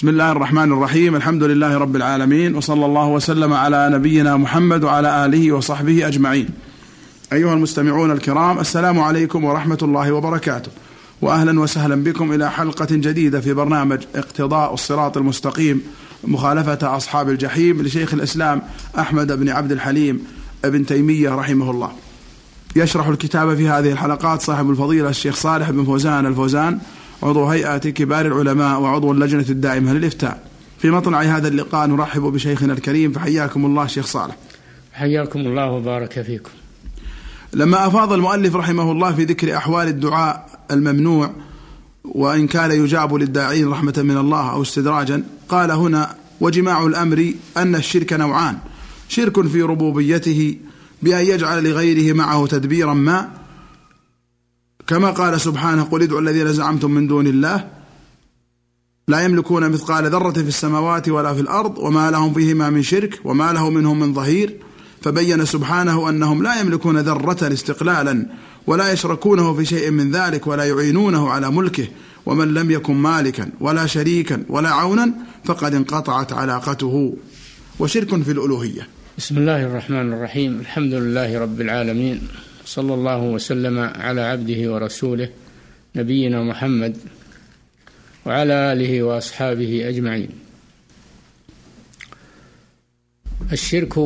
بسم الله الرحمن الرحيم الحمد لله رب العالمين وصلى الله وسلم على نبينا محمد وعلى آله وصحبه أجمعين. أيها المستمعون الكرام السلام عليكم ورحمة الله وبركاته. واهلا وسهلا بكم إلى حلقة جديدة في برنامج اقتضاء الصراط المستقيم مخالفة أصحاب الجحيم لشيخ الإسلام أحمد بن عبد الحليم ابن تيمية رحمه الله. يشرح الكتاب في هذه الحلقات صاحب الفضيلة الشيخ صالح بن فوزان الفوزان عضو هيئة كبار العلماء وعضو اللجنة الدائمة للإفتاء. في مطلع هذا اللقاء نرحب بشيخنا الكريم فحياكم الله شيخ صالح. حياكم الله وبارك فيكم. لما أفاض المؤلف رحمه الله في ذكر أحوال الدعاء الممنوع وإن كان يجاب للداعين رحمة من الله أو استدراجا قال هنا وجماع الأمر أن الشرك نوعان شرك في ربوبيته بأن يجعل لغيره معه تدبيرا ما كما قال سبحانه قل ادعوا الذين زعمتم من دون الله لا يملكون مثقال ذرة في السماوات ولا في الأرض وما لهم فيهما من شرك وما له منهم من ظهير فبين سبحانه أنهم لا يملكون ذرة استقلالا ولا يشركونه في شيء من ذلك ولا يعينونه على ملكه ومن لم يكن مالكا ولا شريكا ولا عونا فقد انقطعت علاقته وشرك في الألوهية. بسم الله الرحمن الرحيم. الحمد لله رب العالمين. صلى الله وسلم على عبده ورسوله نبينا محمد وعلى آله وأصحابه أجمعين. الشرك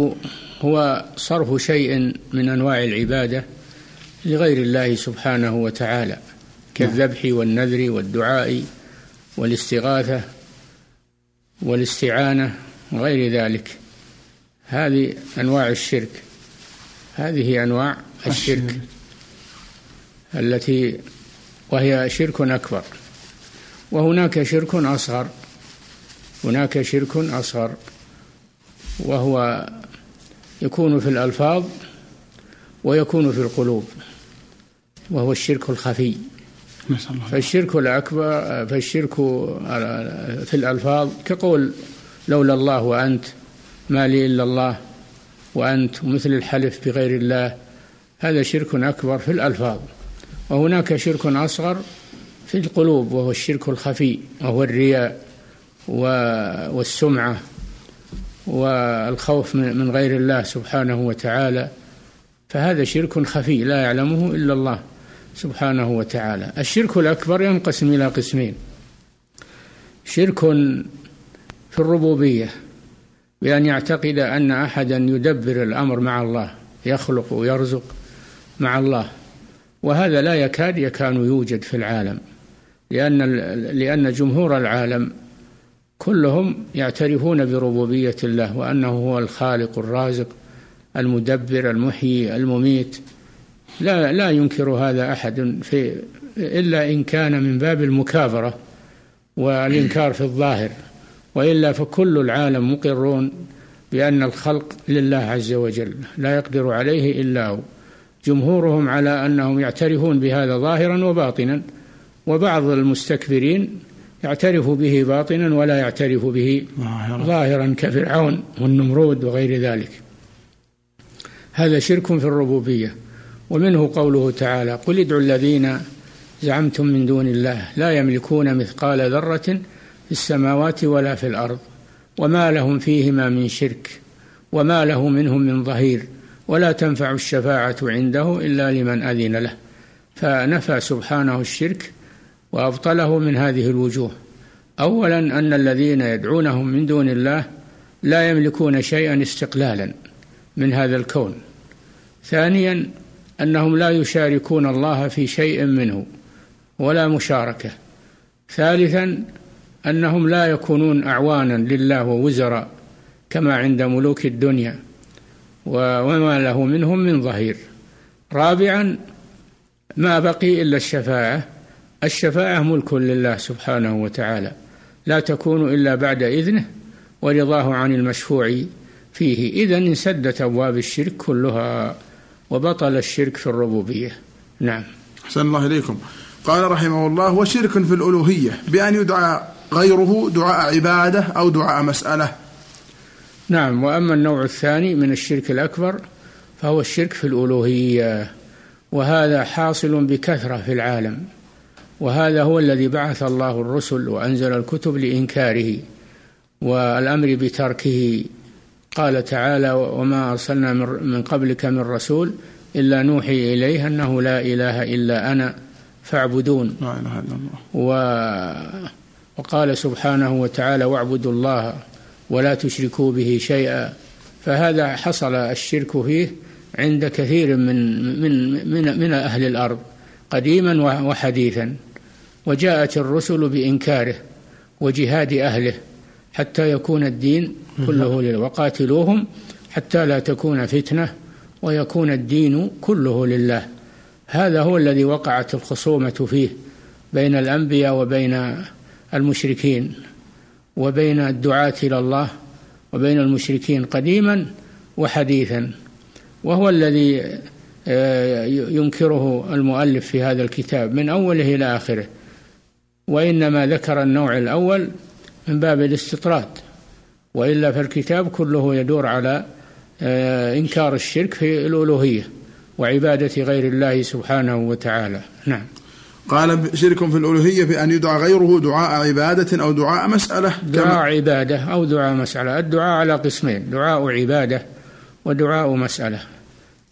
هو صرف شيء من أنواع العبادة لغير الله سبحانه وتعالى كالذبح والنذر والدعاء والاستغاثة والاستعانة وغير ذلك. هذه أنواع الشرك هذه أنواع الشرك التي وهي شرك أكبر. وهناك شرك أصغر هناك شرك أصغر وهو يكون في الألفاظ ويكون في القلوب وهو الشرك الخفي. فالشرك الأكبر فالشرك في الألفاظ كقول لولا الله وأنت ما لي إلا الله وأنت مثل الحلف بغير الله. هذا شرك أكبر في الألفاظ. وهناك شرك أصغر في القلوب وهو الشرك الخفي وهو الرياء والسمعة والخوف من غير الله سبحانه وتعالى. فهذا شرك خفي لا يعلمه إلا الله سبحانه وتعالى. الشرك الأكبر ينقسم إلى قسمين. شرك في الربوبية بأن يعتقد أن أحدا يدبر الأمر مع الله يخلق ويرزق مع الله. وهذا لا يكاد يكاد يوجد في العالم لأن لأن جمهور العالم كلهم يعترفون بربوبية الله وأنه هو الخالق الرازق المدبر المحيي المميت. لا لا ينكر هذا أحد في إلا إن كان من باب المكابرة والإنكار في الظاهر. وإلا فكل العالم مقرون بأن الخلق لله عز وجل لا يقدر عليه إلا هو. جمهورهم على أنهم يعترفون بهذا ظاهرا وباطنا وبعض المستكبرين يعترف به باطنا ولا يعترف به ظاهرا. كفرعون والنمرود وغير ذلك. هذا شرك في الربوبية. ومنه قوله تعالى قل ادعوا الذين زعمتم من دون الله لا يملكون مثقال ذرة في السماوات ولا في الأرض وما لهم فيهما من شرك وما له منهم من ظهير ولا تنفع الشفاعة عنده إلا لمن أذن له. فنفى سبحانه الشرك وأبطله من هذه الوجوه. أولا أن الذين يدعونهم من دون الله لا يملكون شيئا استقلالا من هذا الكون. ثانيا أنهم لا يشاركون الله في شيء منه ولا مشاركة. ثالثا أنهم لا يكونون أعوانا لله ووزراء كما عند ملوك الدنيا. وما له منهم من ظهير. رابعا ما بقي إلا الشفاعة. الشفاعة ملك لله سبحانه وتعالى. لا تكون إلا بعد إذنه ورضاه عن المشفوع فيه. إذا انسدت أبواب الشرك كلها وبطل الشرك في الربوبية. نعم. أحسن الله إليكم. قال رحمه الله وشرك في الألوهية بأن يدعى غيره دعاء عبادة أو دعاء مسألة. نعم وأما النوع الثاني من الشرك الأكبر فهو الشرك في الألوهية وهذا حاصل بكثرة في العالم وهذا هو الذي بعث الله الرسل وأنزل الكتب لإنكاره والأمر بتركه. قال تعالى وما أرسلنا من قبلك من رسول إلا نوحي إليه أنه لا إله إلا أنا فاعبدون. لا إله إلا الله. وقال سبحانه وتعالى واعبدوا الله ولا تشركوا به شيئا. فهذا حصل الشرك فيه عند كثير من من من, من أهل الأرض قديما وحديثا. وجاءت الرسل بإنكاره وجهاد أهله حتى يكون الدين كله لله وقاتلوهم حتى لا تكون فتنة ويكون الدين كله لله. هذا هو الذي وقعت الخصومة فيه بين الأنبياء وبين المشركين. وبين الدعاة إلى الله وبين المشركين قديما وحديثا وهو الذي آه، ينكره المؤلف في هذا الكتاب من أوله إلى آخره. وإنما ذكر النوع الأول من باب الاستطراد وإلا فالكتاب كله يدور على آه، إنكار الشرك في الألوهية وعبادة غير الله سبحانه وتعالى. نعم. قال شرك في الألوهية بأن يدعى غيره دعاء عبادة أو دعاء مسألة. دعاء عبادة أو دعاء مسألة. الدعاء على قسمين. دعاء عبادة ودعاء مسألة.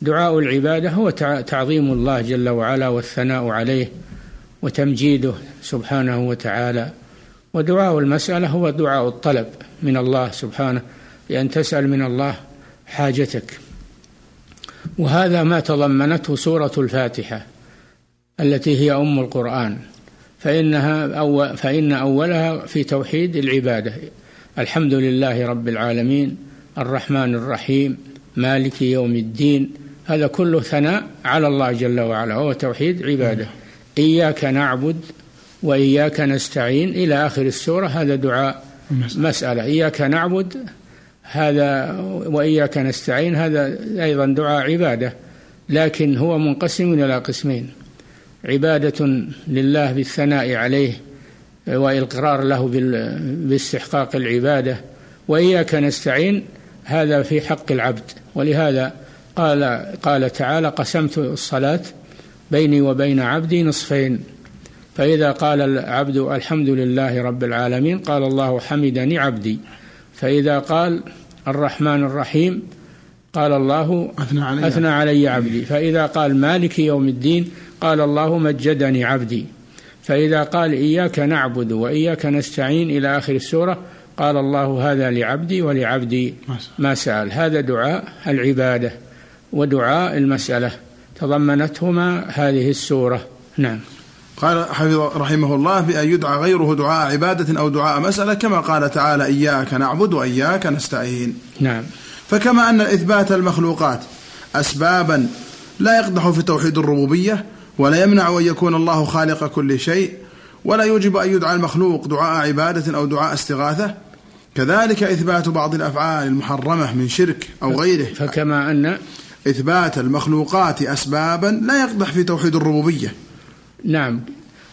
دعاء العبادة هو تعظيم الله جل وعلا والثناء عليه وتمجيده سبحانه وتعالى. ودعاء المسألة هو دعاء الطلب من الله سبحانه بأن تسأل من الله حاجتك. وهذا ما تضمنته سورة الفاتحة. التي هي أم القرآن فإنها أول فإن أولها في توحيد العبادة. الحمد لله رب العالمين الرحمن الرحيم مالك يوم الدين. هذا كله ثناء على الله جل وعلا هو توحيد عبادة. إياك نعبد وإياك نستعين. إلى آخر السورة هذا دعاء مسألة. إياك نعبد هذا وإياك نستعين هذا أيضا دعاء عبادة لكن هو منقسم إلى قسمين. عبادة لله بالثناء عليه والإقرار له باستحقاق العبادة وإياك نستعين هذا في حق العبد. ولهذا قال قال تعالى قسمت الصلاة بيني وبين عبدي نصفين فإذا قال العبد الحمد لله رب العالمين قال الله حمدني عبدي فإذا قال الرحمن الرحيم قال الله أثنى علي, أثنى علي عبدي فإذا قال مالك يوم الدين قال الله مجدني عبدي. فإذا قال إياك نعبد وإياك نستعين إلى آخر السورة قال الله هذا لعبدي ولعبدي ما سأل. هذا دعاء العبادة ودعاء المسألة. تضمنتهما هذه السورة. نعم. قال حفظ رحمه الله بأن يدعى غيره دعاء عبادة أو دعاء مسألة كما قال تعالى إياك نعبد وإياك نستعين. نعم. فكما أن إثبات المخلوقات أسبابا لا يقدح في توحيد الربوبية ولا يمنع أن يكون الله خالق كل شيء ولا يوجب أن يدعى المخلوق دعاء عبادة أو دعاء استغاثة. كذلك إثبات بعض الأفعال المحرمة من شرك أو غيره. فكما أن إثبات المخلوقات أسبابا لا يقدح في توحيد الربوبية. نعم.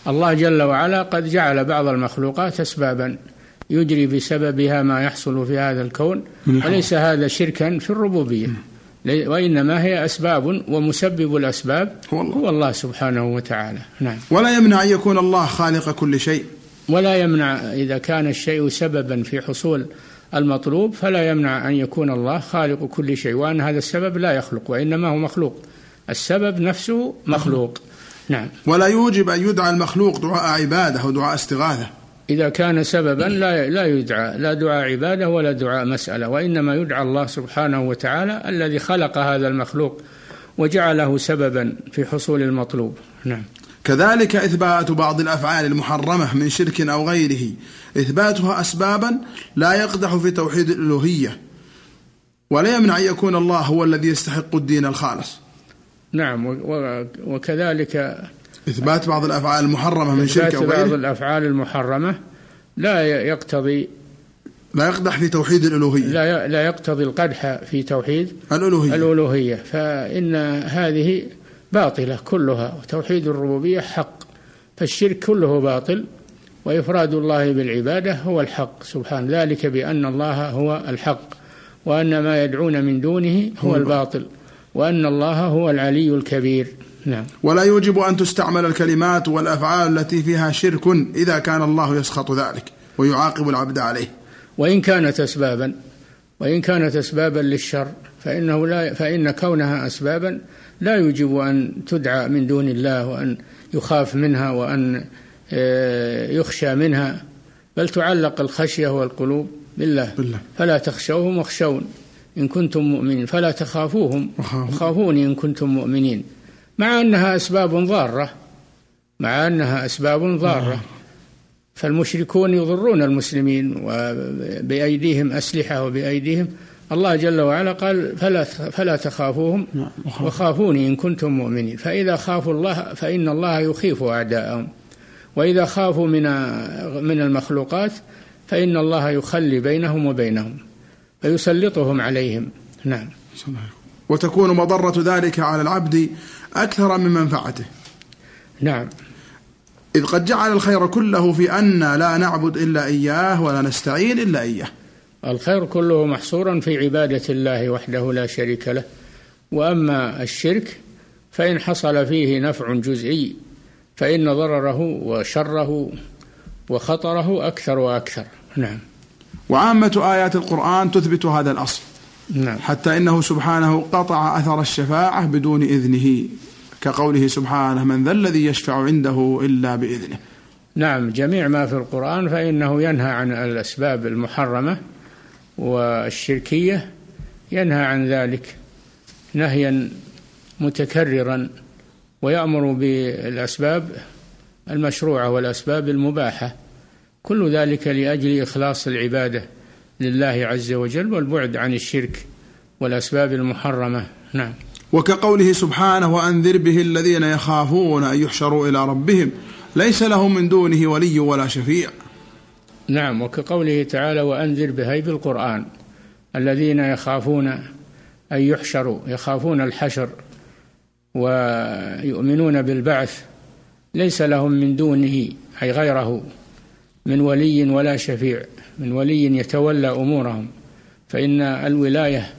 الله جل وعلا قد جعل بعض المخلوقات أسبابا. يجري بسببها ما يحصل في هذا الكون. وليس هذا شركا في الربوبية؟ وإنما هي أسباب ومسبب الأسباب هو الله, هو الله سبحانه وتعالى. نعم. ولا يمنع أن يكون الله خالق كل شيء. ولا يمنع إذا كان الشيء سببا في حصول المطلوب فلا يمنع أن يكون الله خالق كل شيء وأن هذا السبب لا يخلق وإنما هو مخلوق. السبب نفسه مخلوق. نعم. ولا يوجب أن يدعى المخلوق دعاء عبادة أو دعاء استغاثة. إذا كان سببا لا لا يدعى لا دعاء عبادة ولا دعاء مسألة وإنما يدعى الله سبحانه وتعالى الذي خلق هذا المخلوق وجعله سببا في حصول المطلوب. نعم. كذلك إثبات بعض الأفعال المحرمة من شرك أو غيره. إثباتها أسبابا لا يقدح في توحيد الألوهية ولا يمنع أن يكون الله هو الذي يستحق الدين الخالص. نعم وكذلك إثبات بعض الأفعال المحرمة من شرك أو غيره بعض الأفعال المحرمة لا يقتضي لا يقدح في توحيد الألوهية. لا لا يقتضي القدح في توحيد الألوهية. الألوهية. فإن هذه باطلة كلها وتوحيد الربوبية حق. فالشرك كله باطل وإفراد الله بالعبادة هو الحق. سبحان ذلك بأن الله هو الحق وأن ما يدعون من دونه هو الباطل وأن الله هو العلي الكبير. نعم. ولا يوجب أن تستعمل الكلمات والأفعال التي فيها شرك إذا كان الله يسخط ذلك ويعاقب العبد عليه. وإن كانت أسبابا وإن كانت أسبابا للشر فإنه لا فإن كونها أسبابا لا يوجب أن تدعى من دون الله وأن يخاف منها وأن آه، يخشى منها بل تعلق الخشية والقلوب بالله, بالله. فلا تخشوهم واخشون. إن كنتم مؤمنين فلا تخافوهم. وخافوني إن كنتم مؤمنين. مع أنها أسباب ضارة مع أنها أسباب ضارة. آه. فالمشركون يضرون المسلمين وبأيديهم أسلحة وبأيديهم. الله جل وعلا قال فلا فلا تخافوهم نعم، وخافوني إن كنتم مؤمنين. فإذا خافوا الله فإن الله يخيف أعداءهم. وإذا خافوا من من المخلوقات فإن الله يخلي بينهم وبينهم فيسلطهم عليهم. نعم. وتكون مضرة ذلك على العبد أكثر من منفعته. نعم. إذ قد جعل الخير كله في أن لا نعبد إلا إياه ولا نستعين إلا إياه. الخير كله محصورا في عبادة الله وحده لا شريك له. وأما الشرك فإن حصل فيه نفع جزئي فإن ضرره وشره وخطره أكثر وأكثر. نعم. وعامة آيات القرآن تثبت هذا الأصل. نعم. حتى إنه سبحانه قطع أثر الشفاعة بدون إذنه كقوله سبحانه من ذا الذي يشفع عنده إلا بإذنه. نعم جميع ما في القرآن فإنه ينهى عن الأسباب المحرمة والشركية ينهى عن ذلك نهيا متكررا ويأمر بالأسباب المشروعة والأسباب المباحة كل ذلك لأجل إخلاص العبادة. لله عز وجل والبعد عن الشرك والأسباب المحرمة. نعم. وكقوله سبحانه وأنذر به الذين يخافون أن يحشروا إلى ربهم ليس لهم من دونه ولي ولا شفيع. نعم. وكقوله تعالى وأنذر به بالقرآن الذين يخافون أن يحشروا يخافون الحشر ويؤمنون بالبعث ليس لهم من دونه أي غيره. من ولي ولا شفيع من ولي يتولى أمورهم فإن الولاية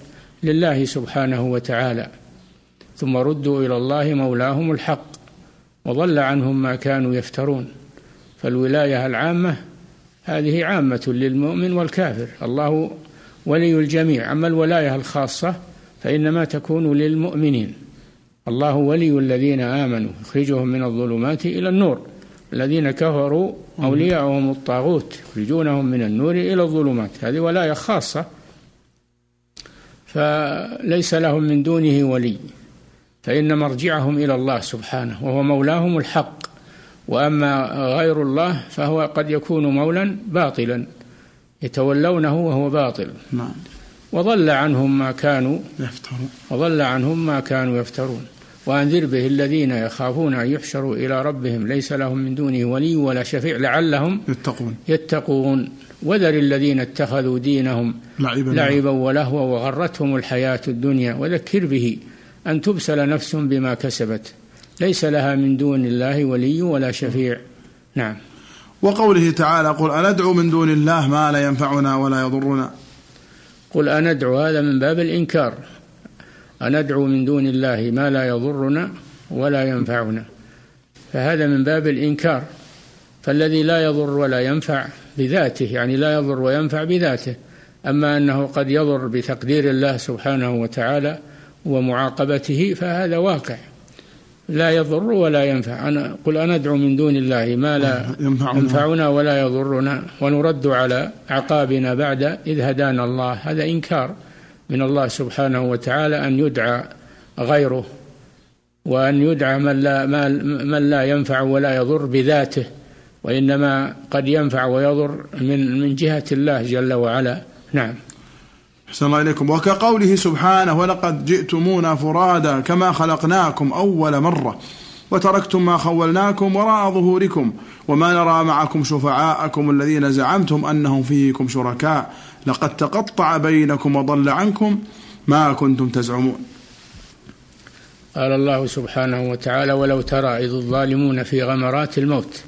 لله سبحانه وتعالى. ثم ردوا إلى الله مولاهم الحق وضل عنهم ما كانوا يفترون. فالولاية العامة هذه عامة للمؤمن والكافر. الله ولي الجميع. أما الولاية الخاصة فانما تكون للمؤمنين. الله ولي الذين آمنوا يخرجهم من الظلمات إلى النور. الذين كفروا أولياءهم الطاغوت يخرجونهم من النور إلى الظلمات. هذه ولاية خاصة فليس لهم من دونه ولي فإن مرجعهم إلى الله سبحانه وهو مولاهم الحق. وأما غير الله فهو قد يكون مولا باطلا يتولونه وهو باطل. نعم. وضل عنهم ما كانوا يفترون. وضل عنهم ما كانوا يفترون. وأنذر به الذين يخافون أن يحشروا إلى ربهم. ليس لهم من دونه ولي ولا شفيع لعلهم يتقون. يتقون. وذر الذين اتخذوا دينهم لعبا, لعبا ولهوا وغرتهم الحياة الدنيا. وذكر به أن تبسل نفس بما كسبت. ليس لها من دون الله ولي ولا شفيع. نعم. وقوله تعالى قل أندعو من دون الله ما لا ينفعنا ولا يضرنا. قل أندعو هذا من باب الإنكار. أندعو من دون الله ما لا يضرنا ولا ينفعنا. فهذا من باب الإنكار. فالذي لا يضر ولا ينفع بذاته يعني لا يضر وينفع بذاته. أما أنه قد يضر بتقدير الله سبحانه وتعالى ومعاقبته فهذا واقع. لا يضر ولا ينفع. أنا قل أندعو من دون الله ما لا ينفعنا ولا يضرنا. ونرد على عقابنا بعد إذ هدانا الله. هذا إنكار. من الله سبحانه وتعالى أن يدعى غيره وأن يدعى من لا, من لا ينفع ولا يضر بذاته وإنما قد ينفع ويضر من من جهة الله جل وعلا. نعم. أحسن الله إليكم. وكقوله سبحانه ولقد جئتمونا فرادا كما خلقناكم أول مرة وتركتم ما خولناكم وراء ظهوركم وما نرى معكم شفعاءكم الذين زعمتم أنهم فيكم شركاء. لقد تقطع بينكم وضل عنكم ما كنتم تزعمون. قال الله سبحانه وتعالى ولو ترى إذ الظالمون في غمرات الموت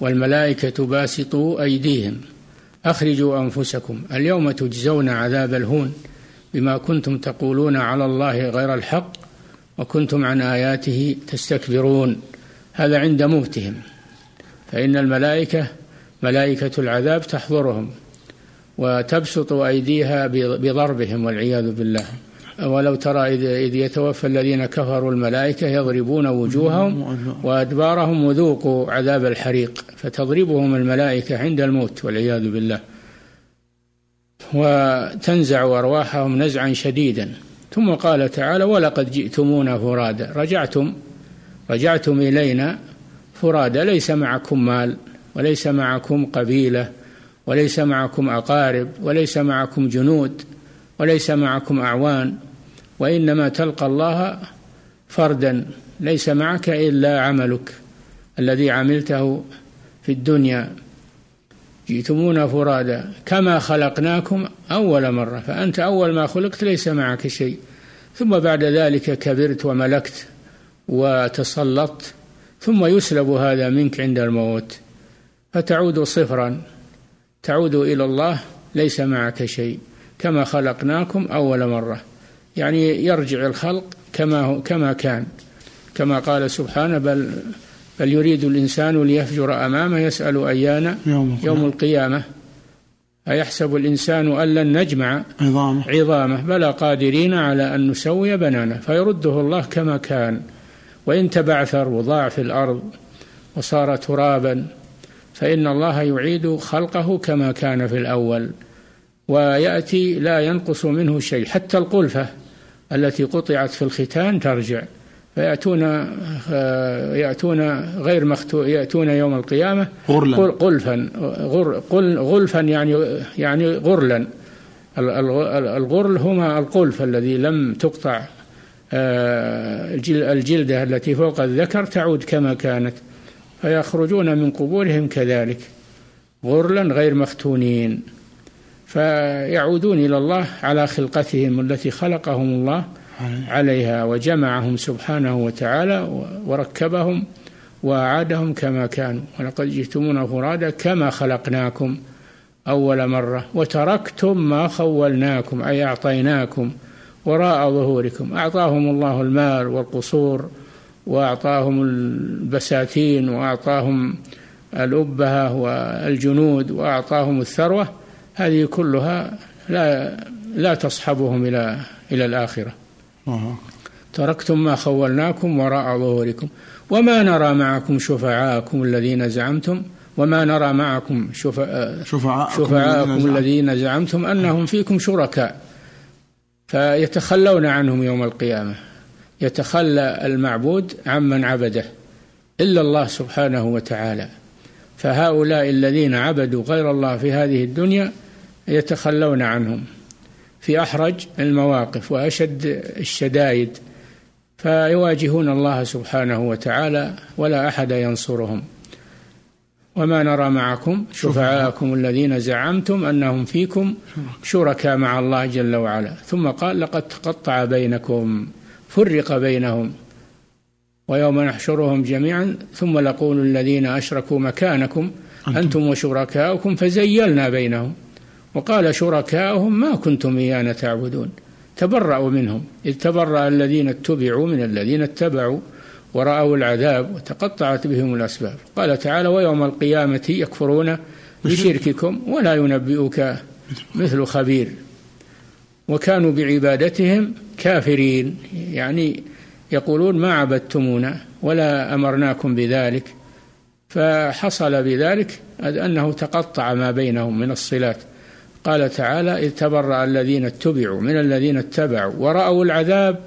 والملائكة باسطوا أيديهم أخرجوا أنفسكم. اليوم تجزون عذاب الهون بما كنتم تقولون على الله غير الحق وكنتم عن آياته تستكبرون. هذا عند موتهم. فإن الملائكة ملائكة العذاب تحضرهم وتبسط أيديها بضربهم والعياذ بالله. ولو ترى إذ يتوفى الذين كفروا الملائكة يضربون وجوههم وأدبارهم وذوقوا عذاب الحريق فتضربهم الملائكة عند الموت والعياذ بالله. وتنزع أرواحهم نزعا شديدا. ثم قال تعالى ولقد جئتمونا فرادا رجعتم رجعتم إلينا فرادا ليس معكم مال وليس معكم قبيلة. وليس معكم أقارب وليس معكم جنود وليس معكم أعوان وإنما تلقى الله فردا ليس معك إلا عملك الذي عملته في الدنيا. جئتمونا فرادا كما خلقناكم أول مرة فأنت أول ما خلقت ليس معك شيء. ثم بعد ذلك كبرت وملكت وتسلطت ثم يسلب هذا منك عند الموت فتعود صفرا. تعود إلى الله ليس معك شيء كما خلقناكم أول مرة. يعني يرجع الخلق كما هو كما كان. كما قال سبحانه بل بل يريد الإنسان ليفجر أمامه يسأل أيان يوم, يوم القيامة. أيحسب الإنسان أن لن نجمع عظامه. عظامه بلى قادرين على أن نسوي بنانه. فيرده الله كما كان. وإن تبعثر وضاع في الأرض وصار ترابا فإن الله يعيد خلقه كما كان في الأول ويأتي لا ينقص منه شيء. حتى القلفة التي قطعت في الختان ترجع فيأتون يأتون غير مختو يأتون يوم القيامة غرلا. قلفا غر غلفا يعني يعني غرلا. الغرل هما القلف الذي لم تقطع آه، الجلدة التي فوق الذكر تعود كما كانت. فيخرجون من قبورهم كذلك غرلا غير مختونين فيعودون إلى الله على خلقتهم التي خلقهم الله عليها وجمعهم سبحانه وتعالى وركبهم وأعادهم كما كانوا. ولقد جئتمونا فرادا كما خلقناكم أول مرة وتركتم ما خولناكم أي أعطيناكم وراء ظهوركم. أعطاهم الله المال والقصور وأعطاهم البساتين وأعطاهم الأبهة والجنود وأعطاهم الثروة هذه كلها لا لا تصحبهم إلى إلى الآخرة. تركتم ما خولناكم وراء ظهوركم. وما نرى معكم شفعاءكم الذين زعمتم وما نرى معكم شفعاءكم, شفعاءكم الذين زعمتم أنهم فيكم شركاء فيتخلون عنهم يوم القيامة. يتخلى المعبود عمن عبده إلا الله سبحانه وتعالى. فهؤلاء الذين عبدوا غير الله في هذه الدنيا يتخلون عنهم. في أحرج المواقف وأشد الشدائد فيواجهون الله سبحانه وتعالى ولا أحد ينصرهم. وما نرى معكم شفعاءكم الذين زعمتم أنهم فيكم شركاء مع الله جل وعلا. ثم قال لقد تقطع بينكم. فرق بينهم ويوم نحشرهم جميعا ثم نقول الذين أشركوا مكانكم أنتم. وشركاؤكم فزيلنا بينهم. وقال شركاؤهم ما كنتم إيانا تعبدون. تبرأوا منهم إذ تبرأ الذين اتبعوا من الذين اتبعوا ورأوا العذاب وتقطعت بهم الأسباب. قال تعالى ويوم القيامة يكفرون بشرككم ولا ينبئك مثل خبير. وكانوا بعبادتهم كافرين. يعني يقولون ما عبدتمونا ولا أمرناكم بذلك. فحصل بذلك أنه تقطع ما بينهم من الصلات. قال تعالى إذ تبرأ الذين اتبعوا من الذين اتبعوا ورأوا العذاب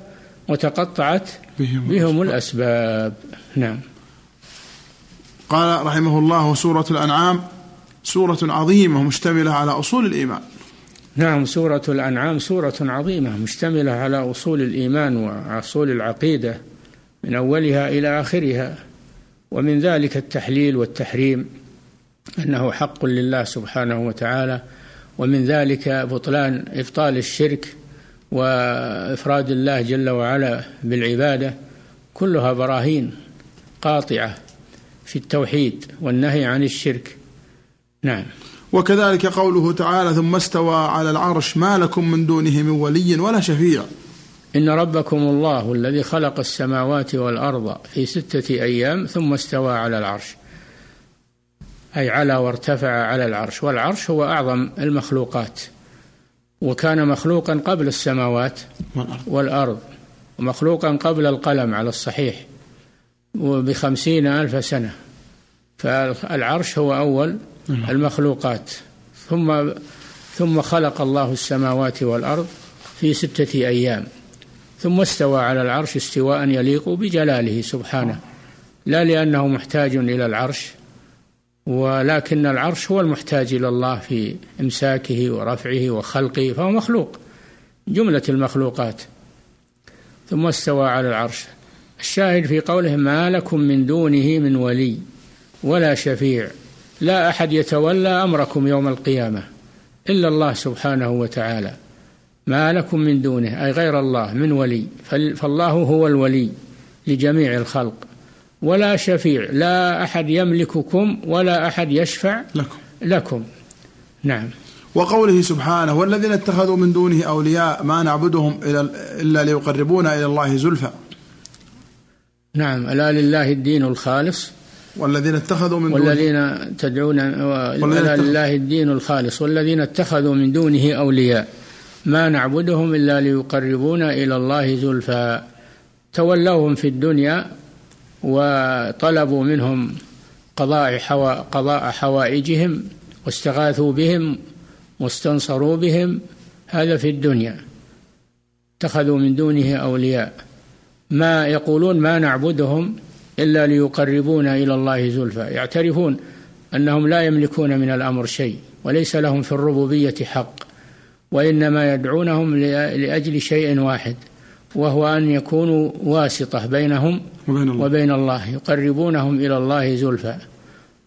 وتقطعت بهم, بهم الأسباب. نعم. قال رحمه الله سورة الأنعام سورة عظيمة مشتملة على أصول الإيمان. نعم سورة الأنعام سورة عظيمة مشتملة على أصول الإيمان وأصول العقيدة من أولها إلى آخرها ومن ذلك التحليل والتحريم أنه حق لله سبحانه وتعالى ومن ذلك بطلان إبطال الشرك وإفراد الله جل وعلا بالعبادة كلها براهين قاطعة في التوحيد والنهي عن الشرك. نعم. وكذلك قوله تعالى ثم استوى على العرش ما لكم من دونه من ولي ولا شفيع. إن ربكم الله الذي خلق السماوات والأرض في ستة أيام ثم استوى على العرش. أي على وارتفع على العرش. والعرش هو أعظم المخلوقات. وكان مخلوقا قبل السماوات والأرض. ومخلوقا قبل القلم على الصحيح. وبخمسين ألف سنة. فالعرش هو أول. المخلوقات. ثم ثم خلق الله السماوات والأرض في ستة أيام. ثم استوى على العرش استواء يليق بجلاله سبحانه. لا لأنه محتاج إلى العرش ولكن العرش هو المحتاج إلى الله في إمساكه ورفعه وخلقه فهو مخلوق. جملة المخلوقات. ثم استوى على العرش. الشاهد في قوله ما لكم من دونه من ولي ولا شفيع. لا أحد يتولى أمركم يوم القيامة إلا الله سبحانه وتعالى. ما لكم من دونه أي غير الله من ولي. فالله هو الولي لجميع الخلق. ولا شفيع لا أحد يملككم ولا أحد يشفع لكم. لكم. نعم. وقوله سبحانه والذين اتخذوا من دونه أولياء ما نعبدهم إلا ليقربونا إلى الله زلفى. نعم. ألا لله الدين الخالص؟ والذين اتخذوا من والذين دونه تدعون ألا لله الدين الخالص والذين اتخذوا من دونه أولياء. ما نعبدهم إلا ليقربونا إلى الله زلفى. تولوهم في الدنيا وطلبوا منهم قضاء حوا قضاء حوائجهم واستغاثوا بهم واستنصروا بهم. هذا في الدنيا. اتخذوا من دونه أولياء. ما يقولون ما نعبدهم إلا ليقربونا إلى الله زلفى. يعترفون أنهم لا يملكون من الأمر شيء وليس لهم في الربوبية حق وإنما يدعونهم لأجل شيء واحد وهو أن يكونوا واسطة بينهم وبين الله, وبين الله يقربونهم إلى الله زلفى.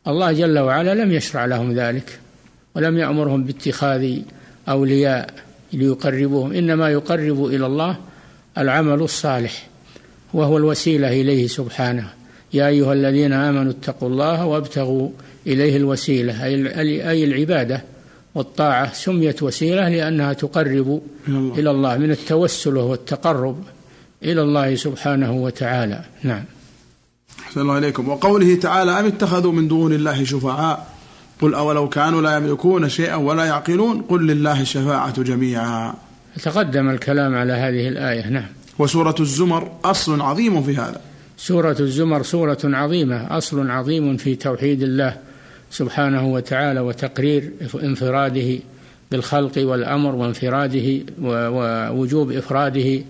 الله جل وعلا لم يشرع لهم ذلك ولم يأمرهم باتخاذ أولياء ليقربوهم إنما يقرب إلى الله العمل الصالح. وهو الوسيلة إليه سبحانه. يا أيها الذين آمنوا اتقوا الله وابتغوا إليه الوسيلة أي العبادة والطاعة سميت وسيلة لأنها تقرب إلى الله من التوسل وهو التقرب إلى الله سبحانه وتعالى. نعم. أحسن الله إليكم. وقوله تعالى أم اتخذوا من دون الله شفعاء؟ قل أولو كانوا لا يملكون شيئا ولا يعقلون؟ قل لله الشفاعة جميعا. تقدم الكلام على هذه الآية. نعم. وسورة الزمر أصل عظيم في هذا. سورة الزمر سورة عظيمة أصل عظيم في توحيد الله سبحانه وتعالى وتقرير انفراده بالخلق والأمر وانفراده ووجوب إفراده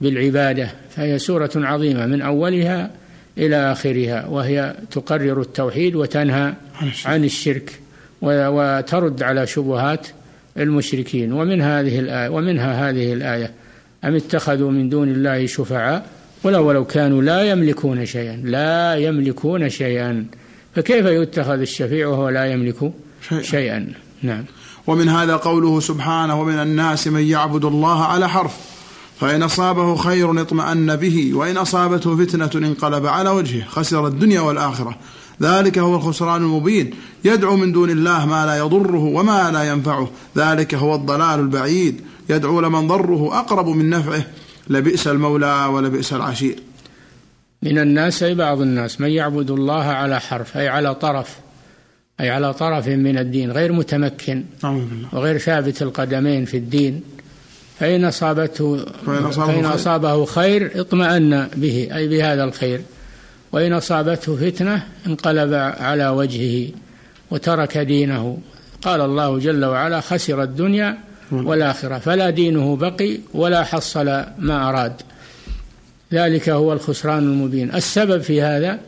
بالعبادة. فهي سورة عظيمة من أولها إلى آخرها وهي تقرر التوحيد وتنهى عن الشرك. وترد على شبهات المشركين. ومن هذه الآية ومنها هذه الآية أم اتخذوا من دون الله شفعاء؟ ولو ولو كانوا لا يملكون شيئا لا يملكون شيئا. فكيف يتخذ الشفيع وهو لا يملك شيئا, شيئا. نعم. ومن هذا قوله سبحانه ومن الناس من يعبد الله على حرف فإن أصابه خير اطمأن به وإن أصابته فتنة انقلب على وجهه خسر الدنيا والآخرة. ذلك هو الخسران المبين. يدعو من دون الله ما لا يضره وما لا ينفعه. ذلك هو الضلال البعيد. يدعو لمن ضره أقرب من نفعه لبئس المولى ولبئس العشير. من الناس أي بعض الناس من يعبد الله على حرف أي على طرف أي على طرف من الدين غير متمكن وغير ثابت القدمين في الدين فإن أصابته فإن أصابه, فإن أصابه خير اطمأن به أي بهذا الخير. وإن أصابته فتنة انقلب على وجهه وترك دينه. قال الله جل وعلا خسر الدنيا والآخرة. فلا دينه بقي ولا حصل ما أراد. ذلك هو الخسران المبين. السبب في هذا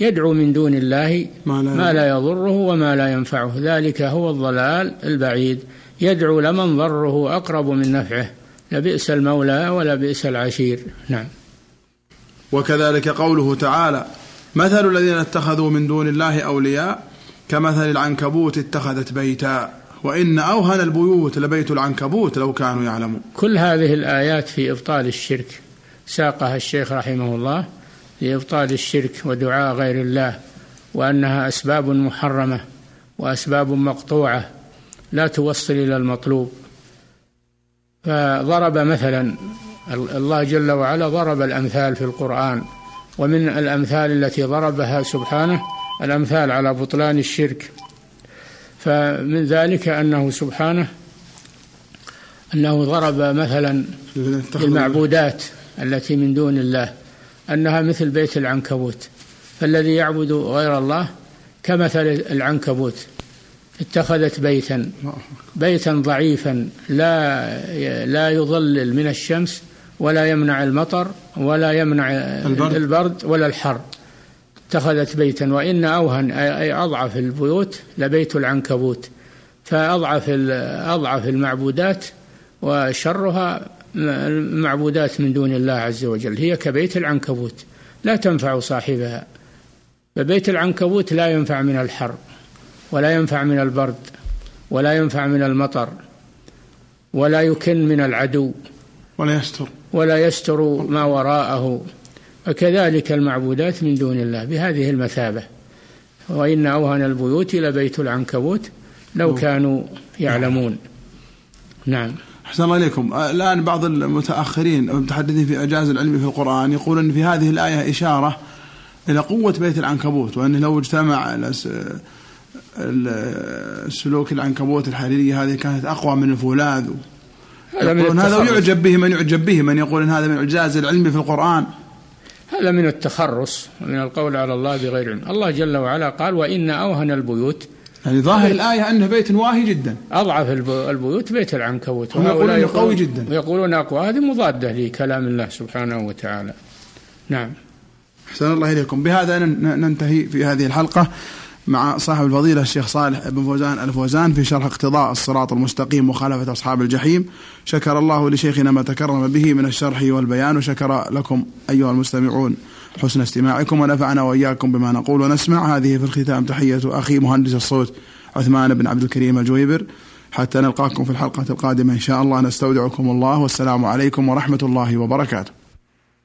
يدعو من دون الله ما لا, ما لا يضره وما لا ينفعه. ذلك هو الضلال البعيد. يدعو لمن ضره أقرب من نفعه. لبئس المولى ولبئس العشير. نعم. وكذلك قوله تعالى مثل الذين اتخذوا من دون الله أولياء كمثل العنكبوت اتخذت بيتا. وإن أوهن البيوت لبيت العنكبوت لو كانوا يعلمون. كل هذه الآيات في إبطال الشرك. ساقها الشيخ رحمه الله لإبطال الشرك ودعاء غير الله وأنها أسباب محرمة وأسباب مقطوعة لا توصل إلى المطلوب. فضرب مثلا الله جل وعلا ضرب الأمثال في القرآن ومن الأمثال التي ضربها سبحانه الأمثال على بطلان الشرك. فمن ذلك أنه سبحانه أنه ضرب مثلا المعبودات التي من دون الله أنها مثل بيت العنكبوت. فالذي يعبد غير الله كمثل العنكبوت اتخذت بيتا بيتا ضعيفا لا لا يظلل من الشمس ولا يمنع المطر ولا يمنع البرد, البرد ولا الحر. اتخذت بيتا وإن أوهن أي أضعف البيوت لبيت العنكبوت. فأضعف أضعف المعبودات وشرها المعبودات من دون الله عز وجل. هي كبيت العنكبوت لا تنفع صاحبها. فبيت العنكبوت لا ينفع من الحر ولا ينفع من البرد ولا ينفع من المطر ولا يكن من العدو ولا يستر. ولا يستر ما وراءه. وكذلك المعبودات من دون الله بهذه المثابة. وإن أوهن البيوت لبيت العنكبوت لو كانوا يعلمون. نعم. أحسن الله إليكم. الآن بعض المتأخرين المتحدثين في إعجاز العلم في القرآن يقول أن في هذه الآية إشارة إلى قوة بيت العنكبوت وأنه لو اجتمع السلوك العنكبوت الحريرية هذه كانت أقوى من الفولاذ هذا من هذا يعجب به من يعجب به من يقول إن هذا من إعجاز العلم في القرآن. هذا من التخرص ومن القول على الله بغير علم. الله جل وعلا قال وإن أوهن البيوت يعني ظاهر الآية أنه بيت واهي جدا. أضعف البيوت بيت العنكبوت. هم يقولون قوي جدا. ويقولون أقوى هذه مضادة لكلام الله سبحانه وتعالى. نعم. أحسن الله إليكم. بهذا ننتهي في هذه الحلقة. مع صاحب الفضيلة الشيخ صالح بن فوزان الفوزان في شرح اقتضاء الصراط المستقيم وخالفة أصحاب الجحيم. شكر الله لشيخنا ما تكرم به من الشرح والبيان وشكر لكم أيها المستمعون حسن استماعكم ونفعنا وإياكم بما نقول ونسمع. هذه في الختام تحية أخي مهندس الصوت عثمان بن عبد الكريم الجويبر. حتى نلقاكم في الحلقة القادمة إن شاء الله. نستودعكم الله والسلام عليكم ورحمة الله وبركاته.